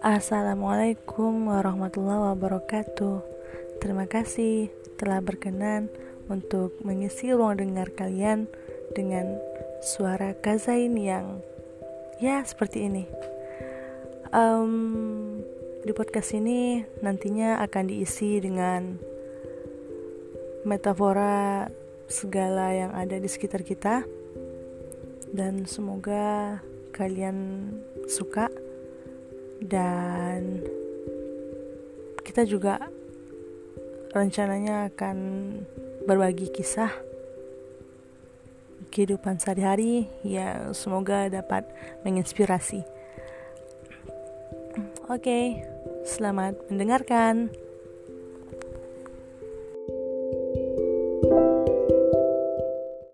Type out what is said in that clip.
Assalamualaikum warahmatullahi wabarakatuh. Terima kasih telah berkenan untuk mengisi ruang dengar kalian dengan suara Kazain yang ya seperti ini. Um, di podcast ini nantinya akan diisi dengan metafora segala yang ada di sekitar kita dan semoga kalian suka dan kita juga rencananya akan berbagi kisah kehidupan sehari-hari yang semoga dapat menginspirasi. Oke, okay, selamat mendengarkan.